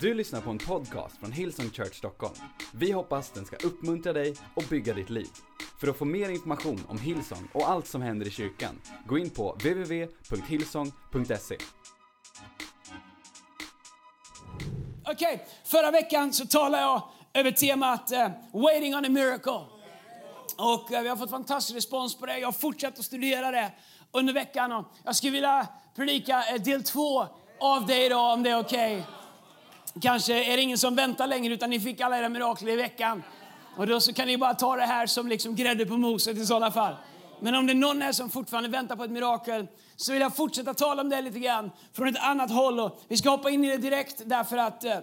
Du lyssnar på en podcast från Hillsong Church Stockholm. Vi hoppas den ska uppmuntra dig och bygga ditt liv. För att få mer information om Hillsong och allt som händer i kyrkan, gå in på www.hillsong.se. Okej, förra veckan så talade jag över temat uh, Waiting on a miracle. Och uh, vi har fått fantastisk respons på det. Jag har fortsatt att studera det under veckan. Och jag skulle vilja predika uh, del två av det idag om det är okej. Kanske är det ingen som väntar längre utan ni fick alla era mirakler i veckan. Och då så kan ni bara ta det här som liksom grädde på moset i sådana fall. Men om det är någon här som fortfarande väntar på ett mirakel så vill jag fortsätta tala om det lite grann från ett annat håll. Och vi ska hoppa in i det direkt därför att eh,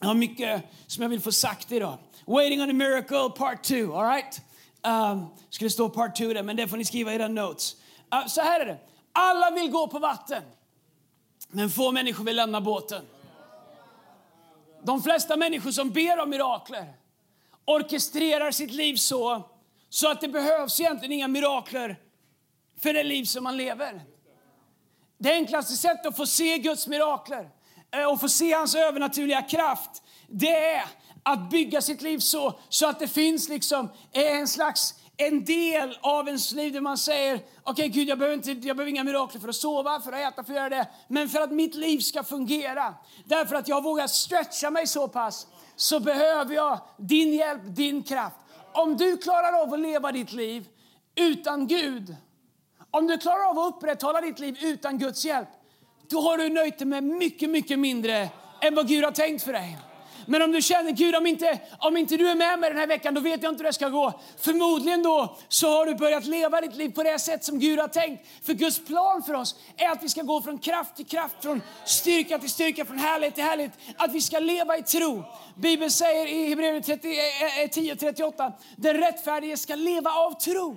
jag har mycket som jag vill få sagt idag. Waiting on a miracle part 2, alright? Um, skulle stå part 2 där, men det får ni skriva i era notes. Uh, så här är det. Alla vill gå på vatten, men få människor vill lämna båten. De flesta människor som ber om mirakler orkestrerar sitt liv så, så att det behövs egentligen inga mirakler för det liv som man lever. Det enklaste sättet att få se Guds mirakler eh, och få se hans övernaturliga kraft, det är att bygga sitt liv så, så att det finns liksom en slags en del av ens liv där man säger okej okay, Gud jag behöver, inte, jag behöver inga mirakler för att sova, för att äta, för att göra det. Men för att mitt liv ska fungera, därför att jag vågar stretcha mig så pass, så behöver jag din hjälp, din kraft. Om du klarar av att leva ditt liv utan Gud, om du klarar av att upprätthålla ditt liv utan Guds hjälp, då har du nöjt dig med mycket, mycket mindre än vad Gud har tänkt för dig. Men om du känner Gud, om inte, om inte du är med mig den här veckan, då vet jag inte hur det ska gå. Förmodligen då så har du börjat leva ditt liv på det sätt som Gud har tänkt. För Guds plan för oss är att vi ska gå från kraft till kraft, från styrka till styrka, från härlighet till härlighet. Att vi ska leva i tro. Bibeln säger i Hebreerbrevet 10.38, eh, eh den rättfärdige ska leva av tro.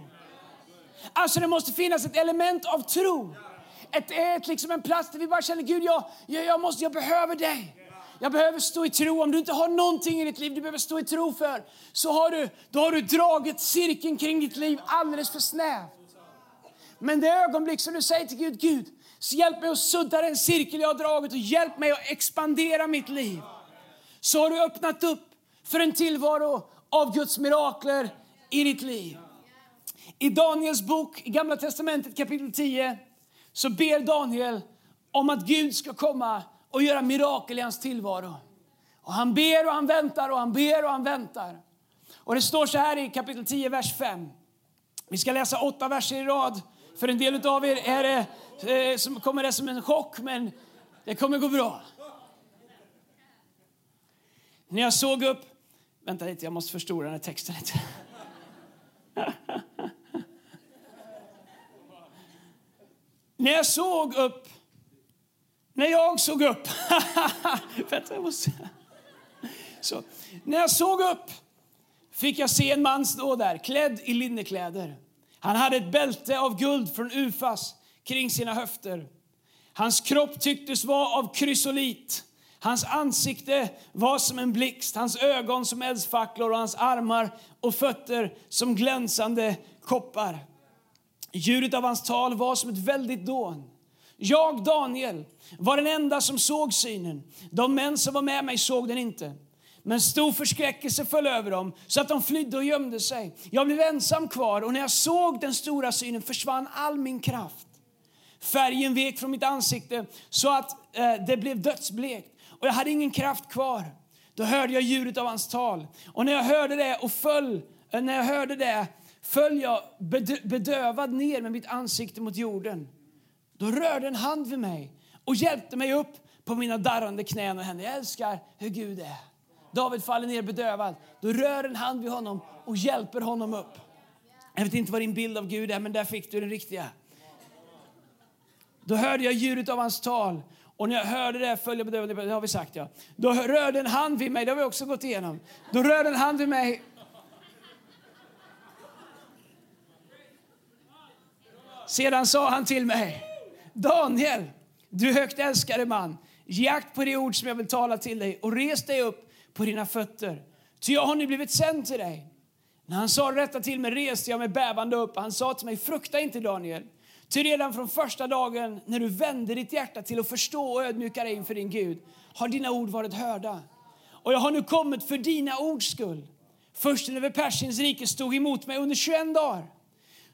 Alltså det måste finnas ett element av tro. Ett, ett, liksom en plats där vi bara känner Gud, jag, jag, jag, måste, jag behöver dig. Jag behöver stå i tro. Om du inte har någonting i ditt liv du behöver stå i tro för, så har du, då har du dragit cirkeln kring ditt liv alldeles för snävt. Men det ögonblick som du säger till Gud, Gud, så hjälp mig att sudda den cirkel jag har dragit och hjälp mig att expandera mitt liv. Så har du öppnat upp för en tillvaro av Guds mirakler i ditt liv. I Daniels bok i Gamla Testamentet kapitel 10 så ber Daniel om att Gud ska komma och göra mirakel i hans tillvaro. Och han ber och han väntar och han ber och han väntar. Och det står så här i kapitel 10, vers 5. Vi ska läsa åtta verser i rad. För en del av er är det, eh, som kommer det som en chock, men det kommer gå bra. När jag såg upp... Vänta lite, jag måste förstora den här texten lite. När jag såg upp när jag såg upp... Vänta, jag måste... Så, när jag såg upp fick jag se en man stå där, klädd i linnekläder. Han hade ett bälte av guld från Ufas kring sina höfter. Hans kropp tycktes vara av krysolit. Hans ansikte var som en blixt, hans ögon som eldsfacklor och hans armar och fötter som glänsande koppar. Ljudet av hans tal var som ett väldigt dån. Jag, Daniel, var den enda som såg synen. De män som var med mig såg den inte. Men stor förskräckelse föll över dem så att de flydde och gömde sig. Jag blev ensam kvar och när jag såg den stora synen försvann all min kraft. Färgen vek från mitt ansikte så att eh, det blev dödsblekt och jag hade ingen kraft kvar. Då hörde jag ljudet av hans tal och när jag hörde det och föll, eh, när jag hörde det föll jag bedövad ner med mitt ansikte mot jorden. Då rörde en hand vid mig och hjälpte mig upp på mina darrande knän och händer. Jag älskar hur Gud är. David faller ner bedövad. Då rör en hand vid honom och hjälper honom upp. Jag vet inte vad din bild av Gud är, men där fick du den riktiga. Då hörde jag ljudet av hans tal och när jag hörde det följde jag. Det har vi sagt ja. Då rörde en hand vid mig, det har vi också gått igenom. Då rörde en hand vid mig Sedan sa han till mig, Daniel, du högt älskade man, ge akt på det ord som jag vill tala till dig och res dig upp på dina fötter. Ty jag har nu blivit sänd till dig. När han sa detta till mig reste jag mig bävande upp. Han sa till mig, frukta inte Daniel. Ty redan från första dagen när du vände ditt hjärta till att förstå och ödmjuka dig inför din Gud har dina ord varit hörda. Och jag har nu kommit för dina ords skull. Försten över Persiens rike stod emot mig under 21 dagar.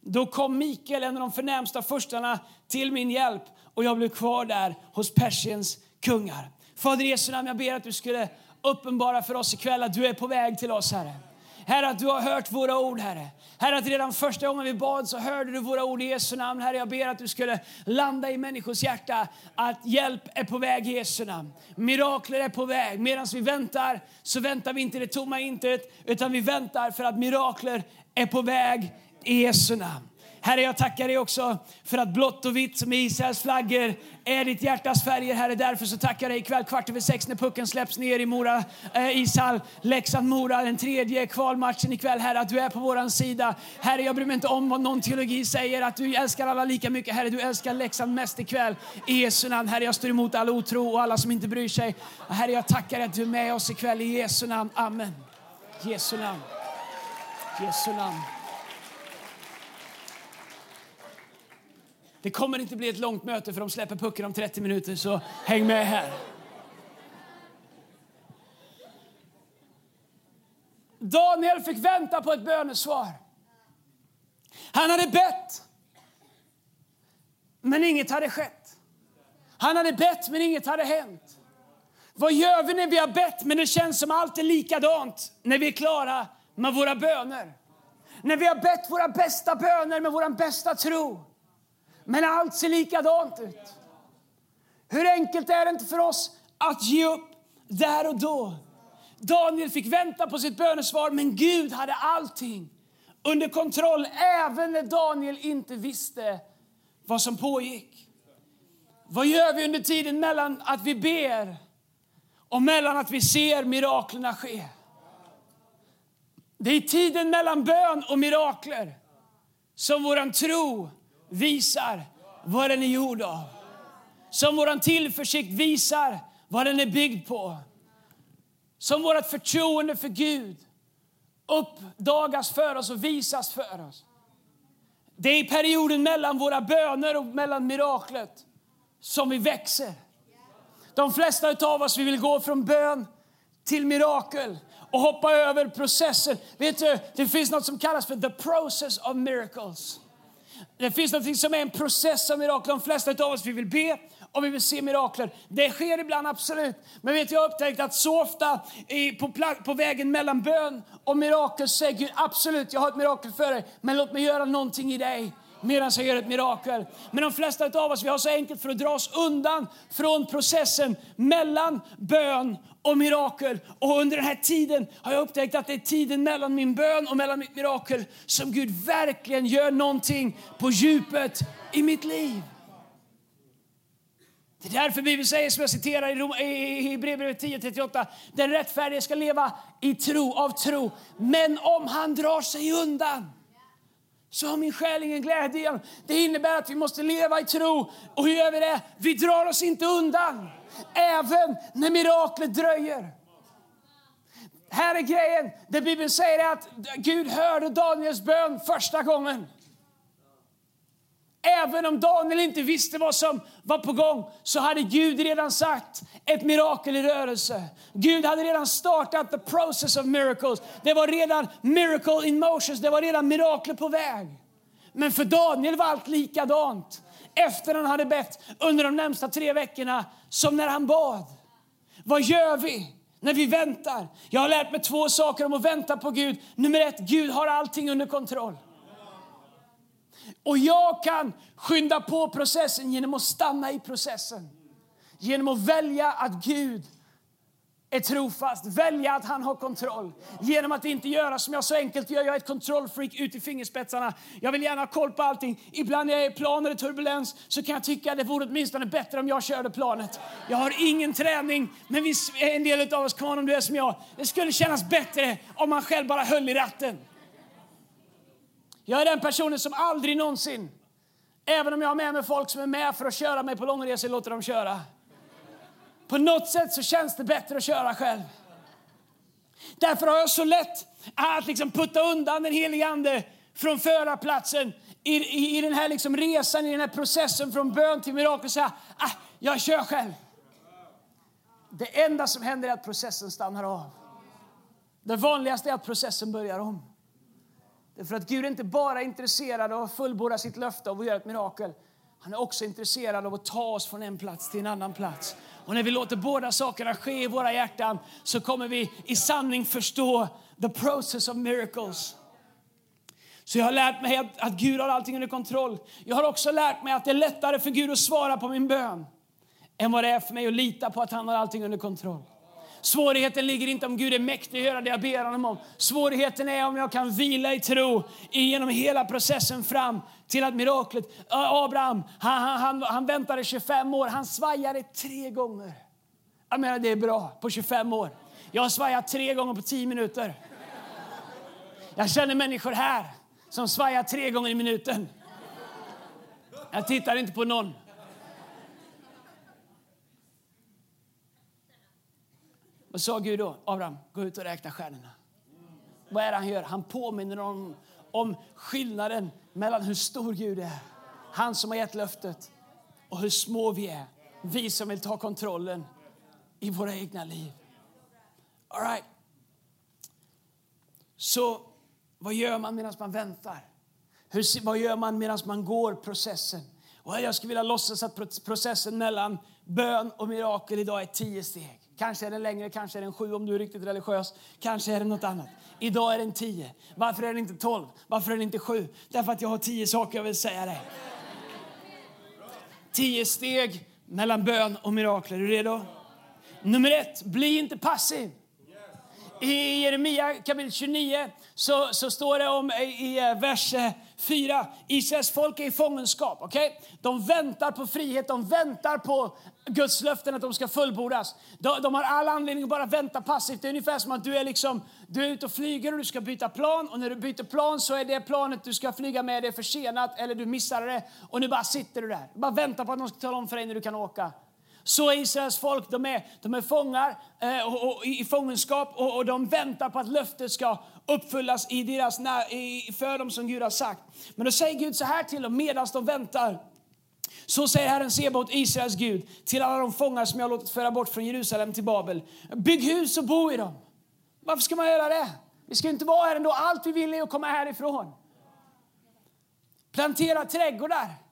Då kom Mikael, en av de förnämsta förstarna, till min hjälp och jag blev kvar där hos Persiens kungar. Fader Jesu namn, jag ber att du skulle uppenbara för oss ikväll att du är på väg till oss, Herre. Herre, att du har hört våra ord, Herre. Herre, att redan första gången vi bad så hörde du våra ord i Jesu namn. Herre, jag ber att du skulle landa i människors hjärta att hjälp är på väg i Jesu namn. Mirakler är på väg. Medan vi väntar så väntar vi inte det tomma intet, utan vi väntar för att mirakler är på väg i Jesu namn. Herre, jag tackar dig också för att blått och vitt som Israels flaggor är ditt hjärtas färger. Herre, därför så tackar jag dig ikväll kvart över sex när pucken släpps ner i Mora, eh, Ishall, Leksand-Mora, den tredje kvalmatchen ikväll. Herre, att du är på våran sida. Herre, jag bryr mig inte om vad någon teologi säger, att du älskar alla lika mycket. Herre, du älskar Leksand mest ikväll. I Jesu namn. Herre, jag står emot all otro och alla som inte bryr sig. Herre, jag tackar dig att du är med oss ikväll. I Jesu namn. Amen. Jesu namn. Jesu namn. Det kommer inte bli ett långt möte för de släpper pucken om 30 minuter, så häng med här. Daniel fick vänta på ett bönesvar. Han hade bett, men inget hade skett. Han hade bett, men inget hade hänt. Vad gör vi när vi har bett, men det känns som allt är likadant när vi är klara med våra böner? När vi har bett våra bästa böner med vår bästa tro, men allt ser likadant ut. Hur enkelt är det inte för oss att ge upp där och då? Daniel fick vänta på sitt bönesvar, men Gud hade allting under kontroll även när Daniel inte visste vad som pågick. Vad gör vi under tiden mellan att vi ber och mellan att vi ser miraklerna ske? Det är tiden mellan bön och mirakler som vår tro visar vad den är gjord av. Som vår tillförsikt visar vad den är byggd på. Som vårt förtroende för Gud uppdagas för oss och visas för oss. Det är i perioden mellan våra böner och mellan miraklet som vi växer. De flesta av oss vi vill gå från bön till mirakel och hoppa över processen. Vet du, det finns något som kallas för the process of miracles. Det finns något som är en process av mirakel. De flesta av oss vi vill be och vi vill se mirakler. Det sker ibland, absolut. Men vet jag har upptäckt att så ofta på, på vägen mellan bön och mirakel säger Gud absolut, jag har ett mirakel för dig, men låt mig göra någonting i dig medan jag gör ett mirakel. Men de flesta av oss vi har så enkelt för att dra oss undan från processen mellan bön och mirakel. Och under den här tiden har jag upptäckt att det är tiden mellan min bön och mellan mitt mirakel som Gud verkligen gör någonting på djupet i mitt liv. Det är därför Bibeln säger, som jag citerar i Hebreerbrevet 10.38, den rättfärdige ska leva i tro, av tro. Men om han drar sig undan så har min själ ingen glädje igen. Det innebär att vi måste leva i tro. Och hur gör vi det? Vi drar oss inte undan, även när miraklet dröjer. Här är grejen. Det Bibeln säger att Gud hörde Daniels bön första gången. Även om Daniel inte visste vad som var på gång så hade Gud redan sagt ett mirakel i rörelse. Gud hade redan startat the process of miracles. Det var redan miracle in motions, det var redan mirakler på väg. Men för Daniel var allt likadant efter han hade bett under de närmsta tre veckorna som när han bad. Vad gör vi när vi väntar? Jag har lärt mig två saker om att vänta på Gud. Nummer ett, Gud har allting under kontroll. Och jag kan skynda på processen genom att stanna i processen. Genom att välja att Gud är trofast, välja att han har kontroll. Genom att inte göra som jag så enkelt gör, jag är ett kontrollfreak ut i fingerspetsarna. Jag vill gärna ha koll på allting. Ibland när jag är i plan eller turbulens så kan jag tycka att det vore åtminstone bättre om jag körde planet. Jag har ingen träning, men vi, en del av oss, kan om du är som jag, det skulle kännas bättre om man själv bara höll i ratten. Jag är den personen som aldrig någonsin, även om jag har med mig folk som är med för att köra mig på långresor, låter dem köra. På något sätt så känns det bättre att köra själv. Därför har jag så lätt att liksom putta undan den helige Ande från förarplatsen i, i, i den här liksom resan, i den här processen från bön till mirakel och säga ah, jag kör själv. Det enda som händer är att processen stannar av. Det vanligaste är att processen börjar om. Därför att Gud är inte bara intresserad av att fullborda sitt löfte av att göra ett mirakel. Han är också intresserad av att ta oss från en plats till en annan plats. Och när vi låter båda sakerna ske i våra hjärtan så kommer vi i sanning förstå the process of miracles. Så jag har lärt mig att, att Gud har allting under kontroll. Jag har också lärt mig att det är lättare för Gud att svara på min bön än vad det är för mig att lita på att han har allting under kontroll. Svårigheten ligger inte om Gud är mäktig att göra det jag ber honom om. Svårigheten är om jag kan vila i tro genom hela processen fram till att miraklet... Abraham, han, han, han, han väntade 25 år, han svajade tre gånger. Jag menar, det är bra på 25 år. Jag har svajat tre gånger på 10 minuter. Jag känner människor här som svajar tre gånger i minuten. Jag tittar inte på någon. Vad sa Gud då? Abraham, gå ut och räkna stjärnorna. Vad är det han gör? Han påminner om, om skillnaden mellan hur stor Gud är, han som har gett löftet, och hur små vi är. Vi som vill ta kontrollen i våra egna liv. All right. Så vad gör man medan man väntar? Hur, vad gör man medan man går processen? Och jag skulle vilja låtsas att processen mellan bön och mirakel idag är tio steg. Kanske är den längre, kanske är den sju om du är riktigt religiös. Kanske är den något annat. Idag är den tio. Varför är den inte tolv? Varför är den inte sju? Därför att jag har tio saker jag vill säga dig. Tio steg mellan bön och mirakler. Är du redo? Nummer ett, bli inte passiv. I Jeremia kapitel 29 så, så står det om i eh, vers eh, 4. Israels folk är i fångenskap. Okay? De väntar på frihet, de väntar på Guds löften att de ska fullbordas. De, de, har all anledning att bara vänta passivt. Det är ungefär som att du är, liksom, du är ute och flyger och du ska byta plan. Och när du byter plan så är det planet du ska flyga med det försenat eller du missar det. Och nu bara sitter du där. Bara väntar på att någon ska tala om för dig när du kan åka. Så är Israels folk, de är, de är fångar eh, och, och, i fångenskap och, och, de väntar på att löftet ska uppfyllas i deras, i, för dem som Gud har sagt. Men då säger Gud så här till dem medan de väntar. Så säger Herren Sebaot, Israels Gud, till alla de fångar som jag låtit föra bort från Jerusalem till Babel. Bygg hus och bo i dem. Varför ska man göra det? Vi ska inte vara här ändå. Allt vi vill är att komma härifrån. Plantera trädgårdar.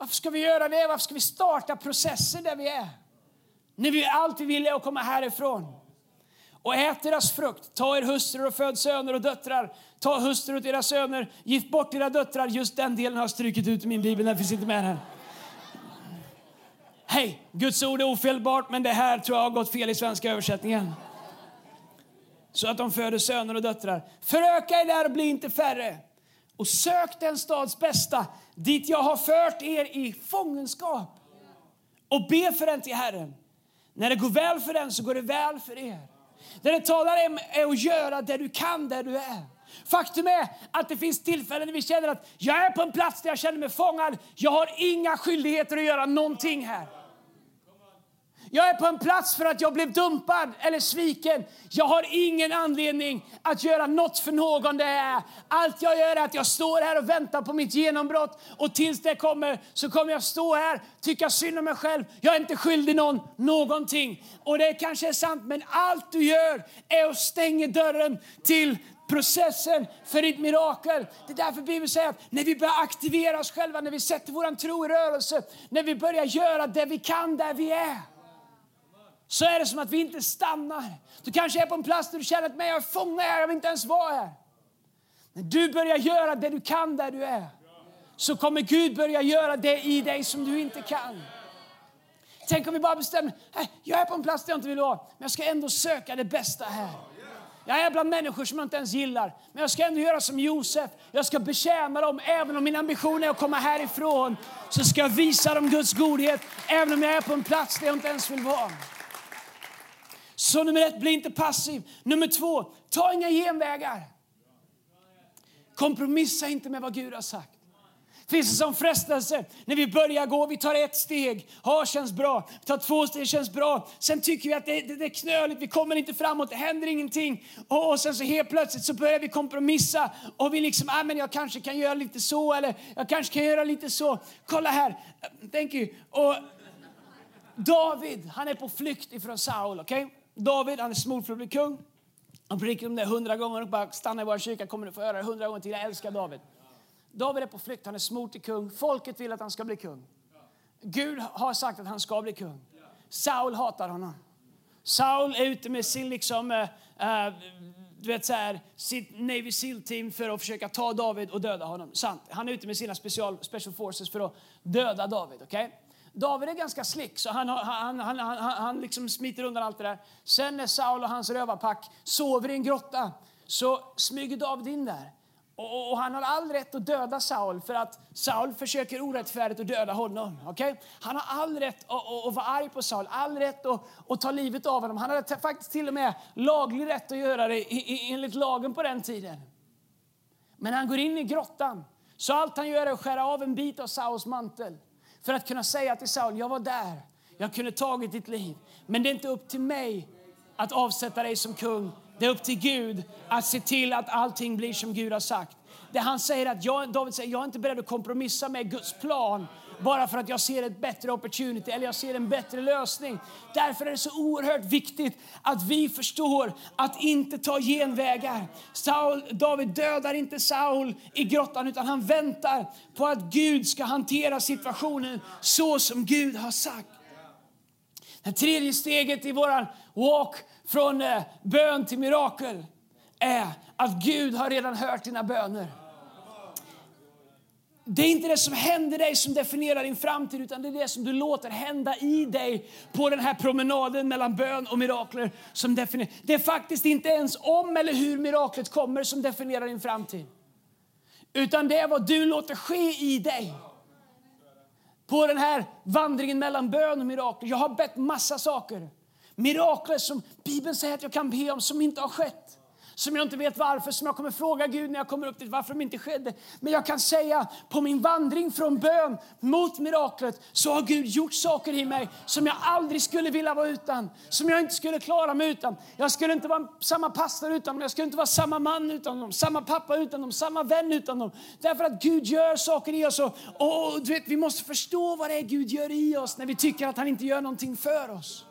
Varför ska vi göra det? Varför ska vi starta processer där vi är? När vi alltid vill är att komma härifrån. Och ät deras frukt. Ta er hustrur och föd söner och döttrar. Ta hustrur och era söner. Gift bort era döttrar. Just den delen har jag strukit ut i min bibel. Den finns inte med här. Hej, Guds ord är ofelbart, men det här tror jag har gått fel i svenska översättningen. Så att de föder söner och döttrar. Föröka er där och bli inte färre och sök den stads bästa dit jag har fört er i fångenskap och be för den till Herren. När det går väl för den så går det väl för er. Det det talar om är att göra det du kan där du är. Faktum är att det finns tillfällen när vi känner att jag är på en plats där jag känner mig fångad. Jag har inga skyldigheter att göra någonting här. Jag är på en plats för att jag blev dumpad eller sviken. Jag har ingen anledning att göra något för någon. Det är. Allt jag gör är att jag står här och väntar på mitt genombrott. Och tills det kommer så kommer jag stå här, tycka synd om mig själv. Jag är inte skyldig någon någonting. Och det kanske är sant, men allt du gör är att stänga dörren till processen för ditt mirakel. Det är därför Bibeln säger att när vi börjar aktivera oss själva, när vi sätter vår tro i rörelse, när vi börjar göra det vi kan där vi är så är det som att vi inte stannar. Du kanske är på en plats där du känner att jag är fångad här, jag vill inte ens vara här. När du börjar göra det du kan där du är så kommer Gud börja göra det i dig som du inte kan. Tänk om vi bara bestämmer, äh, jag är på en plats där jag inte vill vara, men jag ska ändå söka det bästa här. Jag är bland människor som jag inte ens gillar, men jag ska ändå göra som Josef. Jag ska betjäna dem, även om min ambition är att komma härifrån. Så ska jag visa dem Guds godhet, även om jag är på en plats där jag inte ens vill vara. Så nummer ett, bli inte passiv. Nummer två, ta inga genvägar. Kompromissa inte med vad Gud har sagt. finns det som frestelse när vi börjar gå, vi tar ett steg, ja känns bra, vi tar två steg, känns bra. Sen tycker vi att det, det, det är knöligt, vi kommer inte framåt, det händer ingenting. Och, och sen så helt plötsligt så börjar vi kompromissa och vi liksom, ah, men jag kanske kan göra lite så eller jag kanske kan göra lite så. Kolla här, thank you. Och David, han är på flykt ifrån Saul, okej? Okay? David, han är smord för att bli kung. Han predikar om det hundra gånger och bara stanna i vår kyrka kommer du få höra det hundra gånger till. Jag älskar David. David är på flykt, han är smord till kung. Folket vill att han ska bli kung. Gud har sagt att han ska bli kung. Saul hatar honom. Saul är ute med sin liksom, äh, du vet så här, sitt Navy Seal-team för att försöka ta David och döda honom. Sant. Han är ute med sina special, special forces för att döda David. Okay? David är ganska slick, så han, han, han, han, han liksom smiter undan allt det där. Sen när Saul och hans rövarpack sover i en grotta så smyger David in där. Och, och, han har all rätt att döda Saul för att Saul försöker orättfärdigt att döda honom. Okay? Han har all rätt att, att, att vara arg på Saul, all rätt att, att ta livet av honom. Han hade faktiskt till och med laglig rätt att göra det enligt lagen på den tiden. Men han går in i grottan, så allt han gör är att skära av en bit av Sauls mantel för att kunna säga till Saul, jag var där, jag kunde tagit ditt liv. Men det är inte upp till mig att avsätta dig som kung. Det är upp till Gud att se till att allting blir som Gud har sagt. Det han säger att jag, David säger, jag är inte beredd att kompromissa med Guds plan bara för att jag ser ett bättre opportunity eller jag ser en bättre lösning. Därför är det så oerhört viktigt att vi förstår att inte ta genvägar. Saul, David dödar inte Saul i grottan utan han väntar på att Gud ska hantera situationen så som Gud har sagt. Det tredje steget i vår walk från eh, bön till mirakel är att Gud har redan hört dina böner. Det är inte det som händer dig som definierar din framtid utan det är det som du låter hända i dig på den här promenaden mellan bön och mirakler. Som definierar. Det är faktiskt inte ens om eller hur miraklet kommer som definierar din framtid. Utan det är vad du låter ske i dig. På den här vandringen mellan bön och mirakler. Jag har bett massa saker. Mirakler som Bibeln säger att jag kan be om som inte har skett som jag inte vet varför, som jag kommer fråga Gud när jag kommer upp dit varför de inte skedde. Men jag kan säga på min vandring från bön mot miraklet så har Gud gjort saker i mig som jag aldrig skulle vilja vara utan, som jag inte skulle klara mig utan. Jag skulle inte vara samma pastor utan dem, jag skulle inte vara samma man utan dem, samma pappa utan dem, samma vän utan dem. Därför att Gud gör saker i oss och, och du vet, vi måste förstå vad det är Gud gör i oss när vi tycker att han inte gör någonting för oss.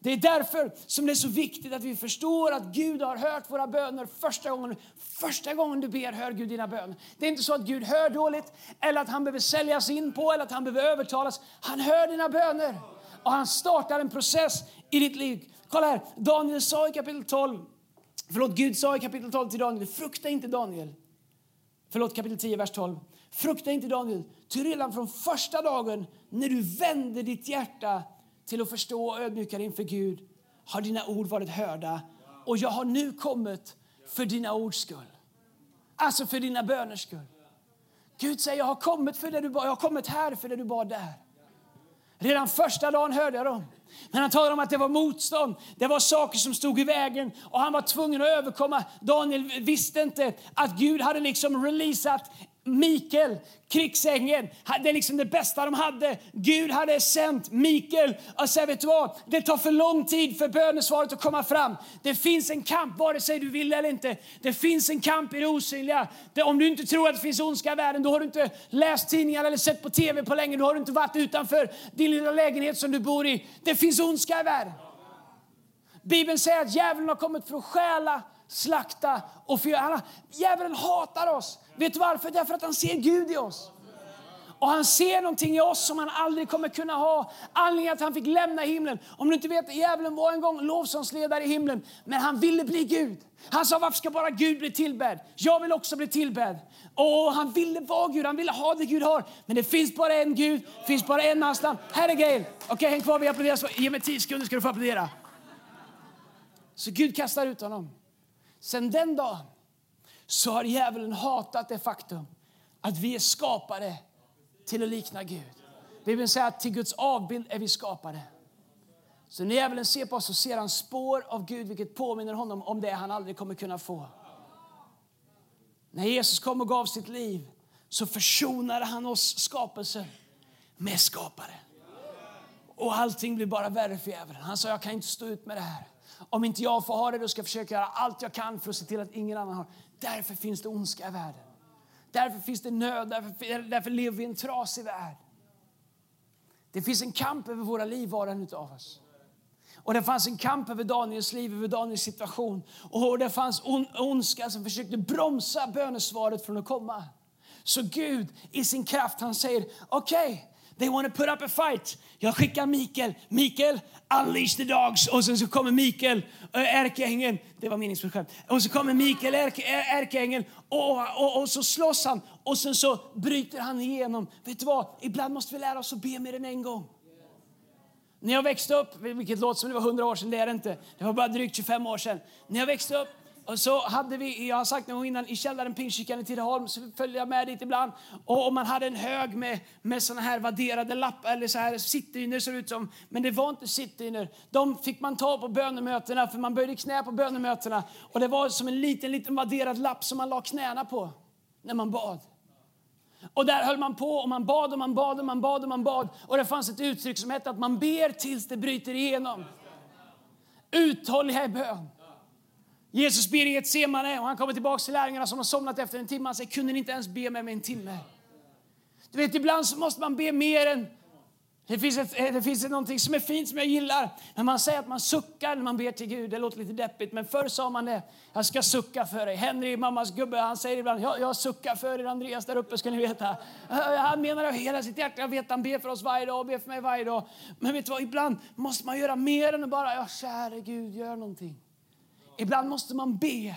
Det är därför som det är så viktigt att vi förstår att Gud har hört våra böner första gången. Första gången du ber hör Gud dina böner. Det är inte så att Gud hör dåligt eller att han behöver säljas in på eller att han behöver övertalas. Han hör dina böner och han startar en process i ditt liv. Kolla här, Daniel sa i kapitel 12, förlåt Gud sa i kapitel 12 till Daniel, frukta inte Daniel. Förlåt kapitel 10, vers 12. Frukta inte Daniel, ty redan från första dagen när du vände ditt hjärta till att förstå och ödmjuka dig inför Gud har dina ord varit hörda. Och jag har nu kommit för dina ords skull. Alltså för dina böners skull. Gud säger, jag har kommit för det du bad, jag har kommit här för det du bad där. Redan första dagen hörde jag dem. Men han talade om att det var motstånd, det var saker som stod i vägen och han var tvungen att överkomma. Daniel visste inte att Gud hade liksom releasat Mikael, krigsängeln, det är liksom det bästa de hade. Gud hade sänt Mikael och sa, vet du vad? Det tar för lång tid för bönesvaret att komma fram. Det finns en kamp, vare sig du vill eller inte. Det finns en kamp i det osynliga. Det, om du inte tror att det finns ondska i världen, då har du inte läst tidningar eller sett på TV på länge. Då har du inte varit utanför din lilla lägenhet som du bor i. Det finns ondska i världen. Bibeln säger att djävulen har kommit för att stjäla, slakta och förgöra. Djävulen hatar oss. Vet du varför? Därför att han ser Gud i oss. Och han ser någonting i oss som han aldrig kommer kunna ha. Anledningen att han fick lämna himlen. Om du inte vet, djävulen var en gång lovsångsledare i himlen. Men han ville bli Gud. Han sa, varför ska bara Gud bli tillbedd? Jag vill också bli tillbedd. Och han ville vara Gud, han ville ha det Gud har. Men det finns bara en Gud, det finns bara en mansnamn. Här är grejen. Okej, okay, häng kvar, vi applåderar. Ge mig tio sekunder ska du få applådera. Så Gud kastar ut honom. Sen den dagen så har djävulen hatat det faktum att vi är skapade till att likna Gud. Bibeln säger att till Guds avbild är vi skapade. Så när djävulen ser på oss så ser han spår av Gud vilket påminner honom om det han aldrig kommer kunna få. När Jesus kom och gav sitt liv så försonade han oss skapelsen med skaparen. Och allting blir bara värre för djävulen. Han sa, jag kan inte stå ut med det här. Om inte jag får ha det, då ska jag försöka göra allt jag kan för att se till att ingen annan har Därför finns det ondska i världen. Därför finns det nöd, därför, därför lever vi i en trasig värld. Det finns en kamp över våra liv, var och en av oss. Och det fanns en kamp över Daniels liv, över Daniels situation. Och det fanns on, ondska som försökte bromsa bönesvaret från att komma. Så Gud i sin kraft, han säger, okej, okay, They want to put up a fight. Jag skickar Mikael. Mikael, unleash the dogs. Och sen så kommer Mikael, eh, ärkeängeln. Det var meningsfullt Och så kommer Mikael, eh, ärkeängeln. Och, och, och så slåss han. Och sen så bryter han igenom. Vet du vad? Ibland måste vi lära oss att be mer än en gång. När jag växte upp, vilket låter som det var 100 år sedan, det är det inte. Det var bara drygt 25 år sedan. När jag växte upp och så hade vi, jag har sagt någon gång innan, i källaren Pingstkyrkan i Tidaholm så följde jag med dit ibland. Och, och man hade en hög med, med såna här vadderade lappar, eller så här sittdyner ser ut som. Men det var inte sittdyner. De fick man ta på bönemötena för man böjde knä på bönemötena. Och det var som en liten, liten vadderad lapp som man la knäna på när man bad. Och där höll man på och man bad och man bad och man bad och man bad. Och det fanns ett uttryck som hette att man ber tills det bryter igenom. Uthålliga i bön. Jesus ber i ett semane och han kommer tillbaka till lärjungarna som har somnat efter en timme. Han säger, kunde ni inte ens be med mig en timme? Du vet, ibland så måste man be mer än... Det finns, ett, det finns ett någonting som är fint som jag gillar. När man säger att man suckar när man ber till Gud. Det låter lite deppigt, men förr sa man det. Jag ska sucka för dig. Henry, mammas gubbe, han säger ibland, jag, jag suckar för er Andreas där uppe ska ni veta. Han menar av hela sitt hjärta. Jag vet han ber för oss varje dag och ber för mig varje dag. Men vet du vad, ibland måste man göra mer än bara, ja käre Gud, gör någonting. Ibland måste man be.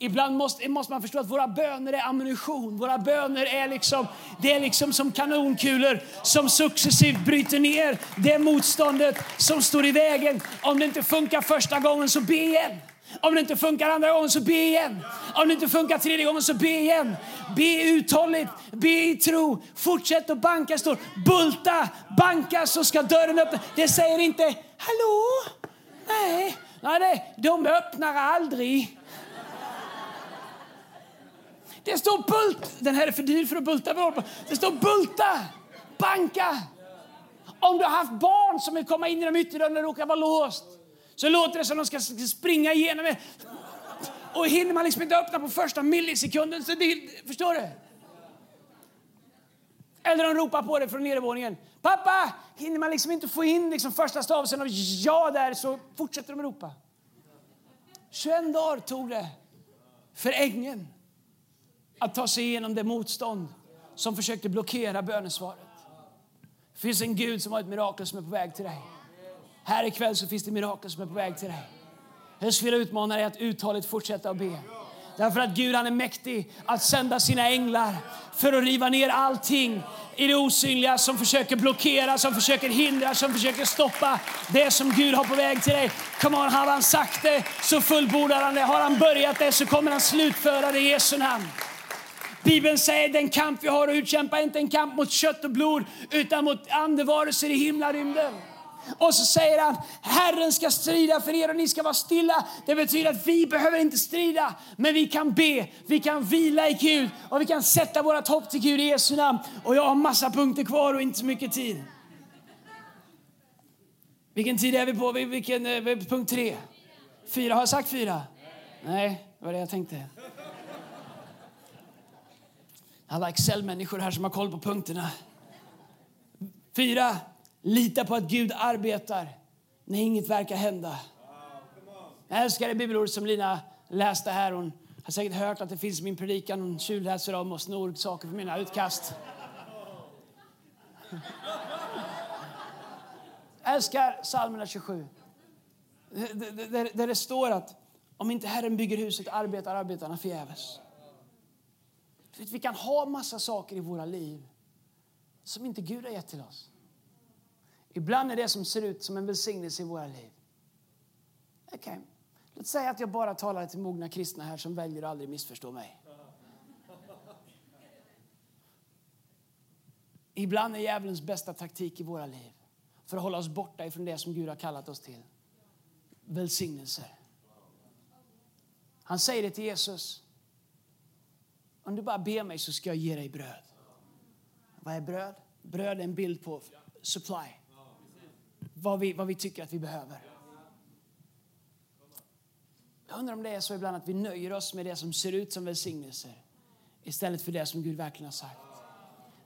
Ibland måste, måste man förstå att våra böner är ammunition. Våra böner är liksom, det är liksom som kanonkulor som successivt bryter ner det motståndet som står i vägen. Om det inte funkar första gången, så be igen. Om det inte funkar andra gången, så be igen. Om det inte funkar tredje gången, så be igen. Be uthålligt, be i tro. Fortsätt att banka, står bulta, banka så ska dörren öppna. Det säger inte hallå, nej, Nej, nej, de öppnar aldrig. Det står bult. Den här är för dyr för att bulta. Det står bulta, banka. Om du har haft barn som vill komma in i ytterdörren och råkar vara låst så låter det som att de ska springa igenom. Och hinner man liksom inte öppna på första millisekunden så det, förstår du? Eller de ropar på dig från nedervåningen. Pappa! Hinner man liksom inte få in liksom första stavelsen av ja där så fortsätter de ropa. 21 dagar tog det för ängeln att ta sig igenom det motstånd som försökte blockera bönesvaret. Det finns en Gud som har ett mirakel som är på väg till dig. Här ikväll så finns det mirakel som är på väg till dig. Jag skulle vilja utmana dig att uthålligt fortsätta att be. Därför att Gud han är mäktig att sända sina änglar för att riva ner allting i det osynliga som försöker blockera, som försöker hindra, som försöker stoppa det som Gud har på väg till dig. Come on, har han sagt det så fullbordar han det. Har han börjat det så kommer han slutföra det i Jesu namn. Bibeln säger den kamp vi har att utkämpa är inte en kamp mot kött och blod utan mot andevarelser i himlarymden. Och så säger han, Herren ska strida för er och ni ska vara stilla. Det betyder att vi behöver inte strida, men vi kan be, vi kan vila i Gud och vi kan sätta vårt hopp till Gud i Jesu namn. Och jag har massa punkter kvar och inte så mycket tid. Vilken tid är vi på? Vilken, eh, punkt tre? Fyra, har jag sagt fyra? Nej, det var det jag tänkte. Alla Excel-människor här som har koll på punkterna. Fyra, Lita på att Gud arbetar när inget verkar hända. Jag älskar det bibelord som Lina läste här. Hon har säkert hört att det finns i min predikan. Hon tjuvläser om och snor saker för mina utkast. Jag älskar psalmerna 27. Där det står att om inte Herren bygger huset arbetar arbetarna förgäves. Vi kan ha massa saker i våra liv som inte Gud har gett till oss. Ibland är det som ser ut som en välsignelse i våra liv. Okay. Låt säga att jag bara talar till mogna kristna här som väljer att aldrig missförstå mig. Ibland är djävulens bästa taktik i våra liv för att hålla oss borta ifrån det som Gud har kallat oss till. Välsignelser. Han säger det till Jesus. om du bara ber mig så ska jag ge dig bröd. Vad är bröd? Bröd är en bild på supply. Vad vi, vad vi tycker att vi behöver. Jag undrar om det är så ibland att vi nöjer oss med det som ser ut som välsignelser istället för det som Gud verkligen har sagt.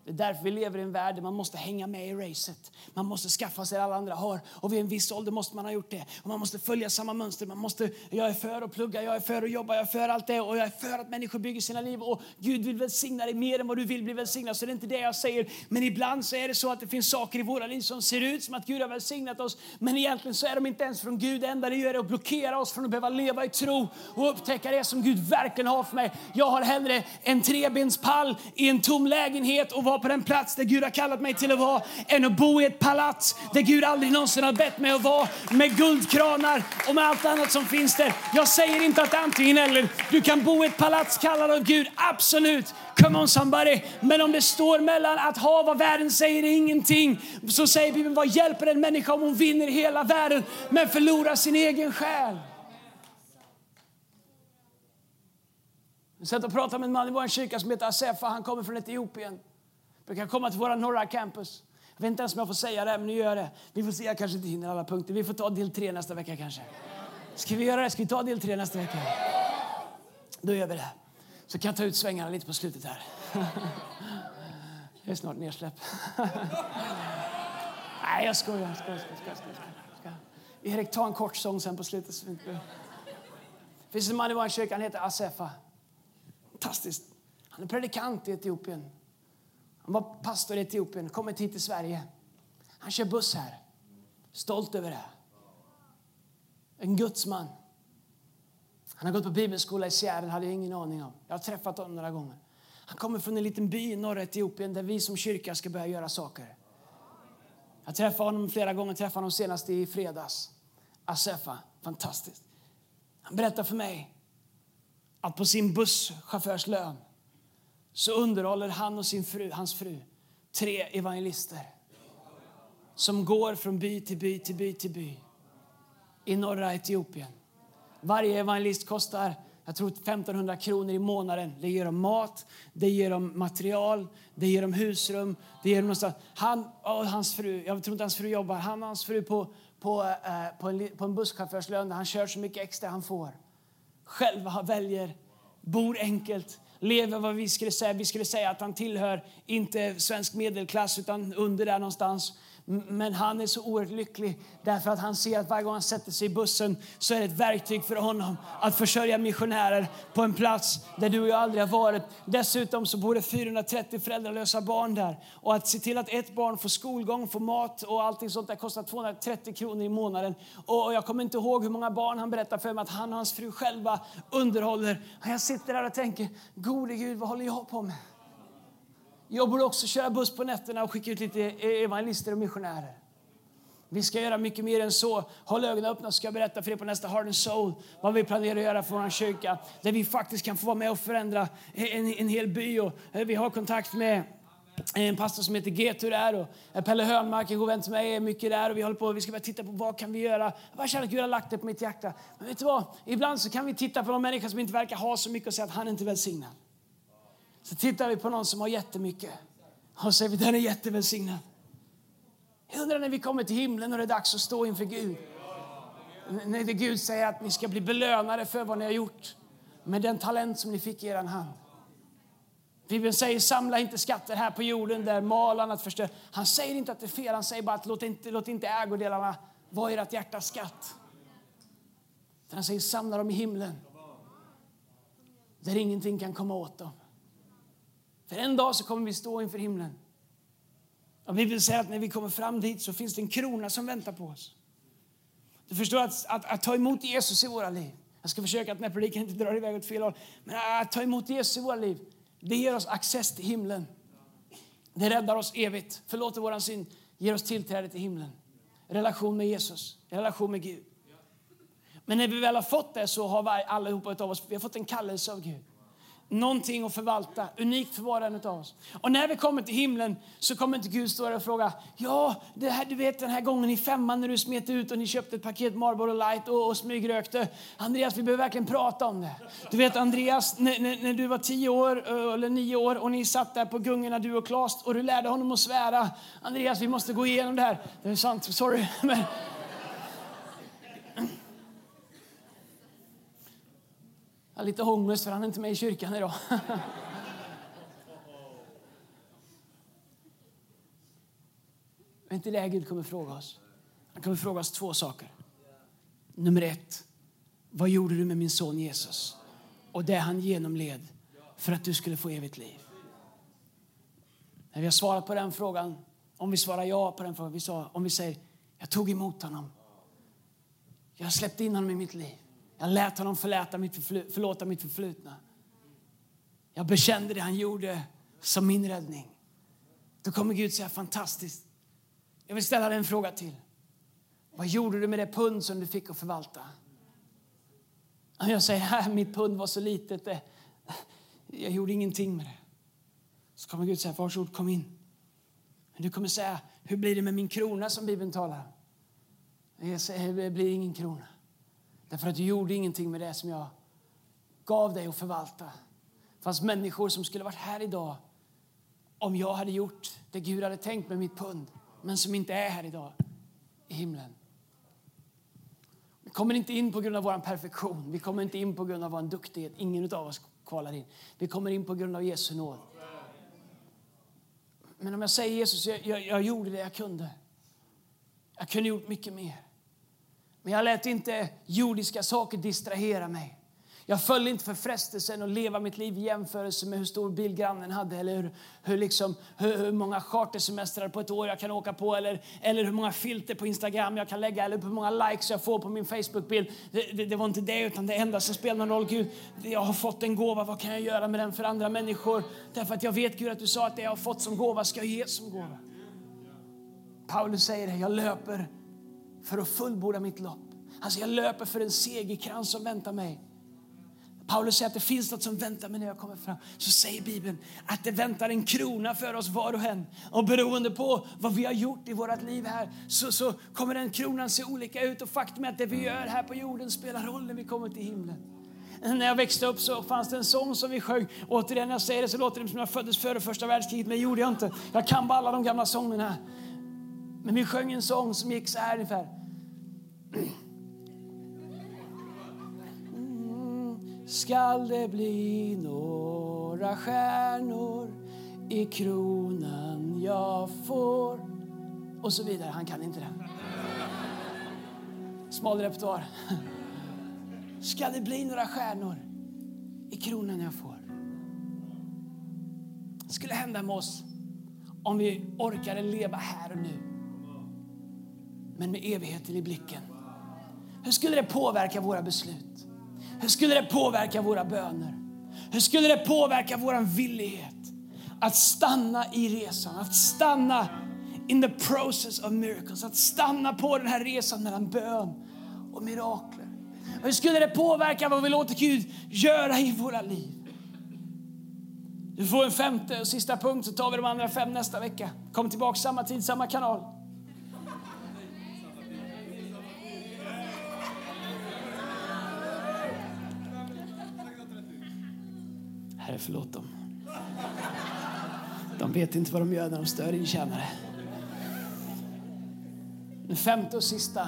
Det är därför vi lever i en värld där man måste hänga med i racet. Man måste skaffa sig alla andra har. Och vid en viss ålder måste man ha gjort det. Och man måste följa samma mönster. Man måste, jag är för att plugga, jag är för att jobba, jag är för allt det. Och jag är för att människor bygger sina liv. Och Gud vill välsigna dig mer än vad du vill bli välsignad. Så det är inte det jag säger. Men ibland så är det så att det finns saker i våra liv som ser ut som att Gud har välsignat oss. Men egentligen så är de inte ens från Gud. Det enda det gör är att blockera oss från att behöva leva i tro och upptäcka det som Gud verkligen har för mig. Jag har hellre en trebenspall i en tom lägenhet och vara på den plats där Gud har kallat mig till att vara än att bo i ett palats där Gud aldrig någonsin har bett mig att vara med guldkranar och med allt annat som finns där. Jag säger inte att antingen eller. Du kan bo i ett palats kallad av Gud, absolut. Come on somebody. Men om det står mellan att ha vad världen säger är ingenting så säger Bibeln vad hjälper en människa om hon vinner hela världen men förlorar sin egen själ? Jag satt och pratade med en man i vår kyrka som heter Asefa. Han kommer från Etiopien. Brukar komma till våra norra campus. Jag vet inte ens om jag får säga det, men nu gör jag det. Vi får se, jag kanske inte hinner alla punkter. Vi får ta del tre nästa vecka kanske. Ska vi göra det? Ska vi ta del tre nästa vecka? Då gör vi det. Så kan jag ta ut svängarna lite på slutet här. Jag är snart nedsläpp. Nej, jag skojar. Jag skojar, skojar, skojar, skojar. Erik, ta en kort sång sen på slutet. Det finns en man i vår kyrka, han heter Asefa. Fantastiskt. Han är predikant i Etiopien. Han var pastor i Etiopien, kommit hit till Sverige. Han kör buss här. Stolt över det. En gudsman. Han har gått på bibelskola i Seattle, hade jag ingen aning om. Jag har träffat honom några gånger. Han kommer från en liten by i norra Etiopien där vi som kyrka ska börja göra saker. Jag träffade honom flera gånger, träffade honom senast i fredags. Asefa, fantastiskt. Han berättar för mig att på sin busschaufförslön så underhåller han och sin fru, hans fru tre evangelister som går från by till by till by till by i norra Etiopien. Varje evangelist kostar jag tror 1500 kronor i månaden. Det ger dem mat, det ger dem material, det ger dem husrum. Det ger dem någonstans. Han och hans fru, jag tror inte hans fru jobbar, han och hans fru på, på, eh, på en, på en busschaufförslön där han kör så mycket extra han får. Själva väljer, bor enkelt, lever vad vi skulle säga. Vi skulle säga att han tillhör inte svensk medelklass utan under där någonstans. Men han är så oerhört lycklig därför att han ser att varje gång han sätter sig i bussen så är det ett verktyg för honom att försörja missionärer på en plats där du och jag aldrig har varit. Dessutom så bor det 430 föräldralösa barn där. Och att se till att ett barn får skolgång, får mat och allting sånt där kostar 230 kronor i månaden. Och jag kommer inte ihåg hur många barn han berättar för mig att han och hans fru själva underhåller. Och jag sitter där och tänker, gode Gud, vad håller jag på med? Jag borde också köra buss på nätterna och skicka ut lite e- evangelister och missionärer. Vi ska göra mycket mer än så. Håll ögonen öppna så ska jag berätta för er på nästa Heart and Soul vad vi planerar att göra för vår kyrka. Där vi faktiskt kan få vara med och förändra en, en hel by. Och eh, vi har kontakt med en pastor som heter Getur där och eh, Pelle Hönmark, en god vän till mig, är mycket där och vi håller på vi ska börja titta på vad kan vi göra. Vad känner att Gud har lagt det på mitt hjärta. Men vet du vad? Ibland så kan vi titta på någon människa som inte verkar ha så mycket och säga att han är inte välsignad. Så tittar vi på någon som har jättemycket och säger vi den är jättevälsignad. Jag undrar när vi kommer till himlen och det är dags att stå inför Gud. När Gud säger att ni ska bli belönade för vad ni har gjort med den talent som ni fick i er hand. Bibeln säger samla inte skatter här på jorden där malan att förstör. Han säger inte att det är fel, han säger bara att låt inte, låt inte ägodelarna vara ert hjärtas skatt. Han säger samla dem i himlen där ingenting kan komma åt dem. För en dag så kommer vi stå inför himlen. Och Bibeln säger att när vi kommer fram dit så finns det en krona som väntar på oss. Du förstår att, att, att ta emot Jesus i våra liv. Jag ska försöka att den här predikan inte drar iväg åt fel håll. Men att ta emot Jesus i våra liv, det ger oss access till himlen. Det räddar oss evigt, förlåter våran synd, ger oss tillträde till himlen. Relation med Jesus, relation med Gud. Men när vi väl har fått det så har vi allihopa av oss vi har fått en kallelse av Gud någonting att förvalta, unikt för var och en av oss. Och när vi kommer till himlen så kommer inte Gud stå där och fråga, ja, det här, du vet den här gången i femman när du smet ut och ni köpte ett paket Marlboro Light och, och smygrökte. Andreas, vi behöver verkligen prata om det. Du vet Andreas, när, när, när, du var tio år eller nio år och ni satt där på gungorna du och Klas och du lärde honom att svära. Andreas, vi måste gå igenom det här. Det är sant, sorry. Men, Jag har lite ångest för han är inte med i kyrkan idag. Det är inte det Gud kommer fråga oss. Han kommer fråga oss två saker. Nummer ett, vad gjorde du med min son Jesus? Och det han genomled för att du skulle få evigt liv. När vi har svarat på den frågan, om vi svarar ja på den frågan, vi sa, om vi säger jag tog emot honom. Jag släppte in honom i mitt liv. Jag lät honom förlåta mitt, förfl förlåta mitt förflutna. Jag bekände det han gjorde som min räddning. Då kommer Gud säga fantastiskt. Jag vill ställa dig en fråga till. Vad gjorde du med det pund som du fick att förvalta? Jag säger här, mitt pund var så litet. Det, jag gjorde ingenting med det. Så kommer Gud säga varsågod kom in. Men du kommer säga hur blir det med min krona som Bibeln talar Jag säger det blir ingen krona. Därför att du gjorde ingenting med det som jag gav dig att förvalta. Det fanns människor som skulle varit här idag om jag hade gjort det Gud hade tänkt med mitt pund, men som inte är här idag i himlen. Vi kommer inte in på grund av vår perfektion, vi kommer inte in på grund av vår duktighet. Ingen av oss kvalar in. Vi kommer in på grund av Jesu nåd. Men om jag säger Jesus, jag, jag, jag gjorde det jag kunde. Jag kunde gjort mycket mer. Men jag lät inte jordiska saker distrahera mig. Jag föll inte för frestelsen att leva mitt liv i jämförelse med hur stor bil grannen hade eller hur, hur, liksom, hur, hur många chartersemestrar på ett år jag kan åka på eller, eller hur många filter på Instagram jag kan lägga eller hur många likes jag får på min Facebook-bild. Det, det, det, var inte det, utan det enda som spelar någon roll. Gud, jag har fått en gåva, vad kan jag göra med den för andra människor? Därför att jag vet Gud att du sa att det jag har fått som gåva ska jag ge som gåva. Paulus säger det, jag löper för att fullborda mitt lopp. Alltså jag löper för en segerkrans som väntar mig. Paulus säger att det finns något som väntar mig när jag kommer fram. Så säger Bibeln att det väntar en krona för oss var och en. Och beroende på vad vi har gjort i vårt liv här så, så kommer den kronan se olika ut. Och faktum är att det vi gör här på jorden spelar roll när vi kommer till himlen. När jag växte upp så fanns det en sång som vi sjöng. Återigen när jag säger det så låter det som jag föddes före första världskriget, men det gjorde jag inte. Jag kan bara alla de gamla sångerna. Men vi sjöng en sång som gick så här ungefär. skall det bli några stjärnor i kronan jag får. Och så vidare. Han kan inte det. Smal repertoar. Ska det bli några stjärnor i kronan jag får? Det skulle hända med oss om vi orkade leva här och nu. Men med evigheten i blicken. Hur skulle det påverka våra beslut? Hur skulle det påverka våra böner? Hur skulle det påverka vår villighet att stanna i resan, att stanna in the process of miracles, att stanna på den här resan mellan bön och mirakler? Hur skulle det påverka vad vi låter Gud göra i våra liv? Du får en femte och sista punkt så tar vi de andra fem nästa vecka. Kom tillbaka samma tid, samma kanal. Herre, förlåt dem. De vet inte vad de gör när de stör din tjänare. Den femte och sista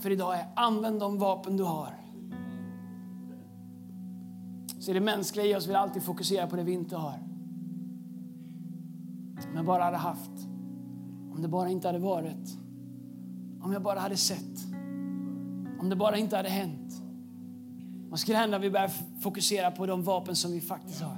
för idag är använd de vapen du har. Så det mänskliga i oss vill alltid fokusera på det vi inte har. Om jag bara hade haft, om det bara inte hade varit, om jag bara hade sett, om det bara inte hade hänt. Vad skulle hända om vi börjar fokusera på de vapen som vi faktiskt har?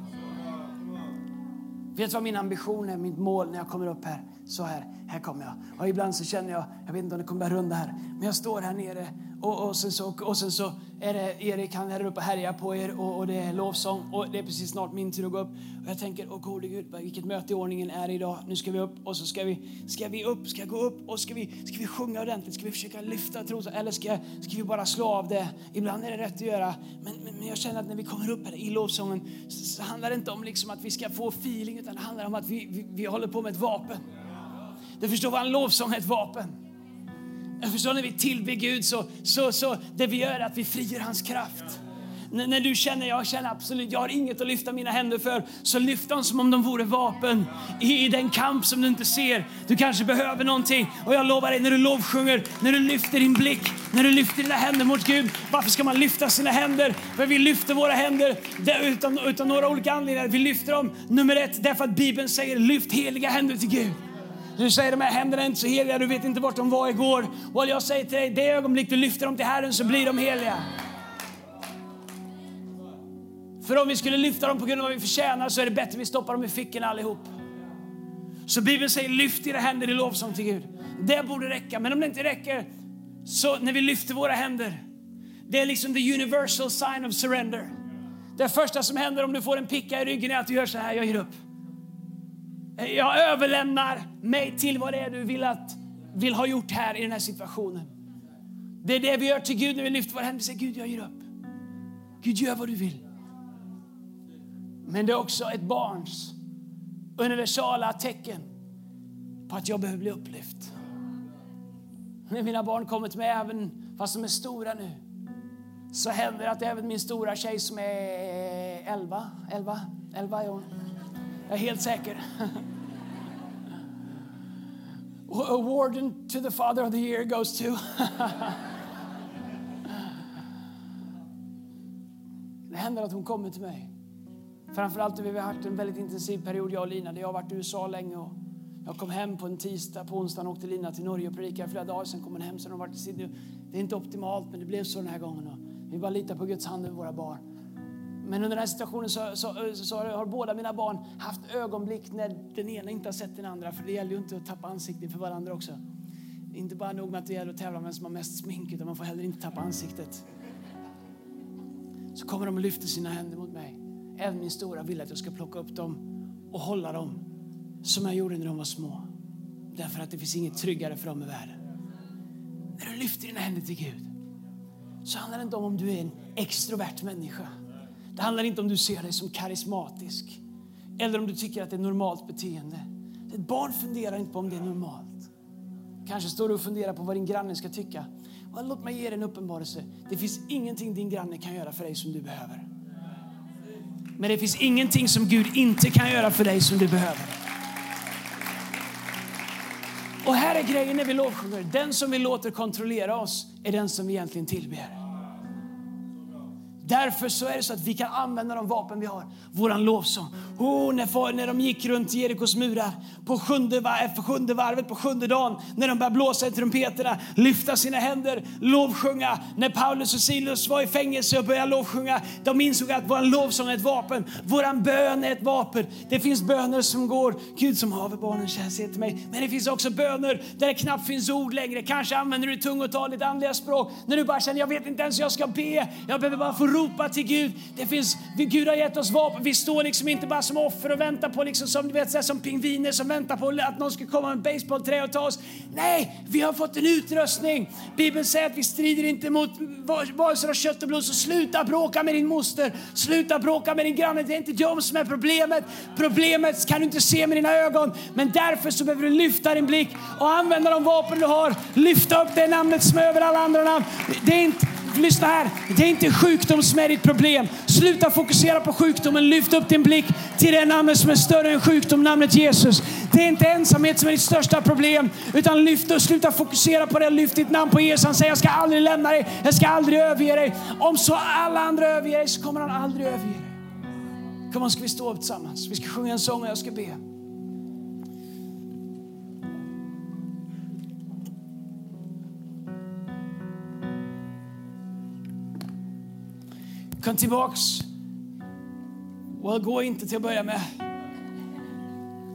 Vet du vad min ambition är, mitt mål när jag kommer upp här? Så här, här kommer jag. Och ibland så känner jag, jag vet inte om det kommer börja runda här, men jag står här nere och, och, sen, så, och sen så är det Erik, han är uppe och härjar på er och, och det är lovsång och det är precis snart min tur att gå upp. Och jag tänker, åh gode Gud, vilket möte i ordningen är det idag? Nu ska vi upp och så ska vi, ska vi upp, ska gå upp och ska vi, ska vi sjunga ordentligt? Ska vi försöka lyfta trosan eller ska, ska vi bara slå av det? Ibland är det rätt att göra, men, men, men jag känner att när vi kommer upp här i lovsången så, så handlar det inte om liksom att vi ska få feeling utan det handlar om att vi, vi, vi håller på med ett vapen. Du förstår vad en lovsång är ett vapen. Förstår när vi tillber Gud så, så, så det vi gör är att vi frigör hans kraft. N när du känner, jag känner absolut, jag har inget att lyfta mina händer för, så lyft dem som om de vore vapen i, i den kamp som du inte ser. Du kanske behöver någonting och jag lovar dig när du lovsjunger, när du lyfter din blick, när du lyfter dina händer mot Gud. Varför ska man lyfta sina händer? För vi lyfter våra händer utan, utan några olika anledningar. Vi lyfter dem, nummer ett, därför att Bibeln säger lyft heliga händer till Gud. Du säger de här händerna är inte så heliga, du vet inte vart de var igår. Och jag säger till dig, det ögonblick du lyfter dem till Herren så blir de heliga. För om vi skulle lyfta dem på grund av vad vi förtjänar så är det bättre att vi stoppar dem i fickorna allihop. Så Bibeln säger lyft era händer i lovsång till Gud. Det borde räcka, men om det inte räcker så när vi lyfter våra händer, det är liksom the universal sign of surrender. Det första som händer om du får en picka i ryggen är att du gör så här, jag ger upp. Jag överlämnar mig till vad det är du vill, att, vill ha gjort här i den här situationen. Det är det vi gör till Gud när vi lyfter våra händer. och säger Gud, jag ger upp. Gud, gör vad du vill. Men det är också ett barns universala tecken på att jag behöver bli upplyft. När mina barn kommer till mig, även fast de är stora nu, så händer det att även min stora tjej som är 11, 11, 11 är hon. Jag är helt säker. Warden to the father of the year goes to. det händer att hon kommer till mig. Framförallt när vi har haft en väldigt intensiv period, jag och Lina. Jag har varit i USA länge och jag kom hem på en tisdag, på onsdagen åkte Lina till Norge och predikade flera dagar. Sen kom hon hem, sen har hon varit i Sydney. Det är inte optimalt, men det blev så den här gången. Vi bara litar på Guds hand över våra barn. Men under den här situationen så, så, så, har, har båda mina barn haft ögonblick när den ena inte har sett den andra. För det gäller ju inte att tappa ansiktet för varandra också. Inte bara nog med att det gäller att tävla om vem som har mest smink, utan man får heller inte tappa ansiktet. Så kommer de och lyfter sina händer mot mig. Även min stora vill att jag ska plocka upp dem och hålla dem som jag gjorde när de var små. Därför att det finns inget tryggare för dem i världen. När du lyfter dina händer till Gud så handlar det inte om om du är en extrovert människa. Det handlar inte om du ser dig som karismatisk eller om du tycker att det är normalt beteende. Ett barn funderar inte på om det är normalt. Kanske står du och funderar på vad din granne ska tycka. låt mig ge dig en uppenbarelse. Det finns ingenting din granne kan göra för dig som du behöver. Men det finns ingenting som Gud inte kan göra för dig som du behöver. Och här är grejen när vi lovsjunger. Den som vi låter kontrollera oss är den som vi egentligen tillber. Därför så är det så att vi kan använda de vapen vi har. Våran lovsång. Oh, när, när de gick runt Jerikos murar på sjunde, för eh, sjunde varvet, på sjunde dagen, när de började blåsa i trumpeterna, lyfta sina händer, lovsjunga. När Paulus och Silas var i fängelse och började lovsjunga, de insåg att vår lovsång är ett vapen. Våran bön är ett vapen. Det finns böner som går, Gud som haver barnen kär sig till mig. Men det finns också böner där det knappt finns ord längre. Kanske använder du tungotal, ditt andliga språk, när du bara känner, jag vet inte ens hur jag ska be. Jag behöver bara få ro ropa till Gud. Det finns, Gud har gett oss vapen. Vi står liksom inte bara som offer och väntar på liksom som, du vet, så här, som pingviner som väntar på att någon ska komma med en baseballträ och ta oss. Nej, vi har fått en utrustning. Bibeln säger att vi strider inte mot varelser av kött och blod. Så sluta bråka med din moster, sluta bråka med din granne. Det är inte de som är problemet. Problemet kan du inte se med dina ögon. Men därför så behöver du lyfta din blick och använda de vapen du har. Lyfta upp det namnet som är över alla andra namn. Det är inte lyssna här. Det är inte sjukdom som är ditt problem. Sluta fokusera på sjukdomen. Lyft upp din blick till det namnet som är större än sjukdom, namnet Jesus. Det är inte ensamhet som är ditt största problem, utan lyft och sluta fokusera på det. Lyft ditt namn på Jesus. Han säger jag ska aldrig lämna dig, jag ska aldrig överge dig. Om så alla andra överger dig så kommer han aldrig överge dig. Kom on, ska vi stå upp tillsammans? Vi ska sjunga en sång och jag ska be. Kom tillbaks. Well, gå inte till att börja med.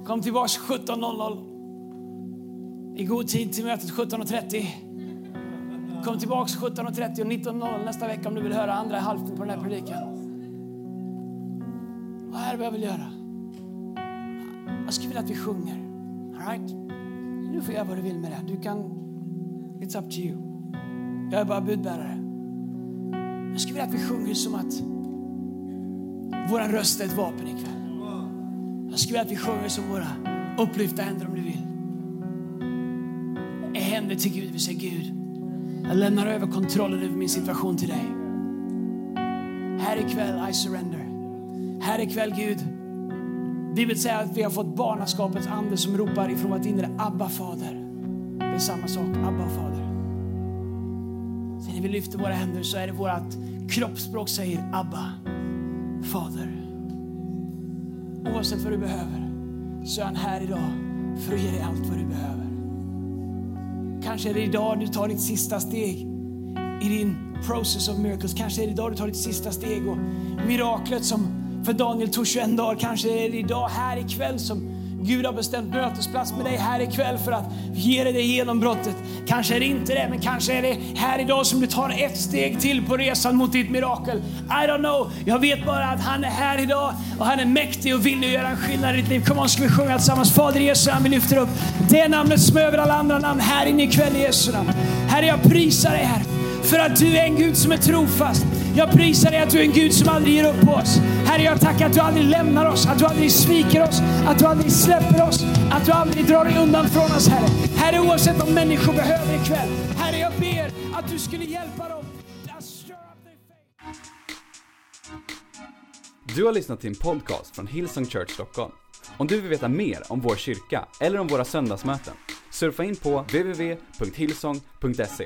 Kom tillbaks 17.00. I god tid till mötet 17.30. Kom tillbaks 17.30 och 19.00 nästa vecka om du vill höra andra halvan på den här predikan. Vad är det jag vill göra? Jag skulle vilja att vi sjunger. All right? Du får göra vad du vill med det. Du kan... It's up to you. Jag är bara budbärare. Jag skulle vilja att vi sjunger som att vår röst är ett vapen ikväll. Jag skulle vilja att vi sjunger som våra upplyfta händer om du vill. Är händer till Gud. Vi säger Gud, jag lämnar över kontrollen över min situation till dig. Här ikväll, I surrender. Här ikväll, Gud, Bibeln säger att vi har fått barnaskapets ande som ropar ifrån vårt inre Abba fader. Det är samma sak, Abba fader. Så när vi lyfter våra händer så är det vårt kroppsspråk säger Abba, fader. Oavsett vad du behöver så är han här idag för att ge dig allt vad du behöver. Kanske är det idag du tar ditt sista steg i din process of miracles. Kanske är det idag du tar ditt sista steg och miraklet som för Daniel tog 21 dagar. Kanske är det idag, här ikväll som Gud har bestämt mötesplats med dig här ikväll för att ge dig det genombrottet. Kanske är det inte det, men kanske är det här idag som du tar ett steg till på resan mot ditt mirakel. I don't know. Jag vet bara att han är här idag och han är mäktig och vill göra en skillnad i ditt liv. Kom on, ska vi sjunga tillsammans? Fader Jesu namn, vi lyfter upp det namnet som är över alla andra namn här inne ikväll i Jesu namn. Herre, jag prisar dig här för att du är en Gud som är trofast. Jag prisar dig att du är en Gud som aldrig ger upp på oss. Herre, jag tackar att du aldrig lämnar oss, att du aldrig sviker oss, att du aldrig släpper oss, att du aldrig drar dig undan från oss, Herre. Herre, oavsett vad människor behöver ikväll. Herre, jag ber att du skulle hjälpa dem. Du har lyssnat till en podcast från Hillsong Church Stockholm. Om du vill veta mer om vår kyrka eller om våra söndagsmöten, surfa in på www.hillsong.se.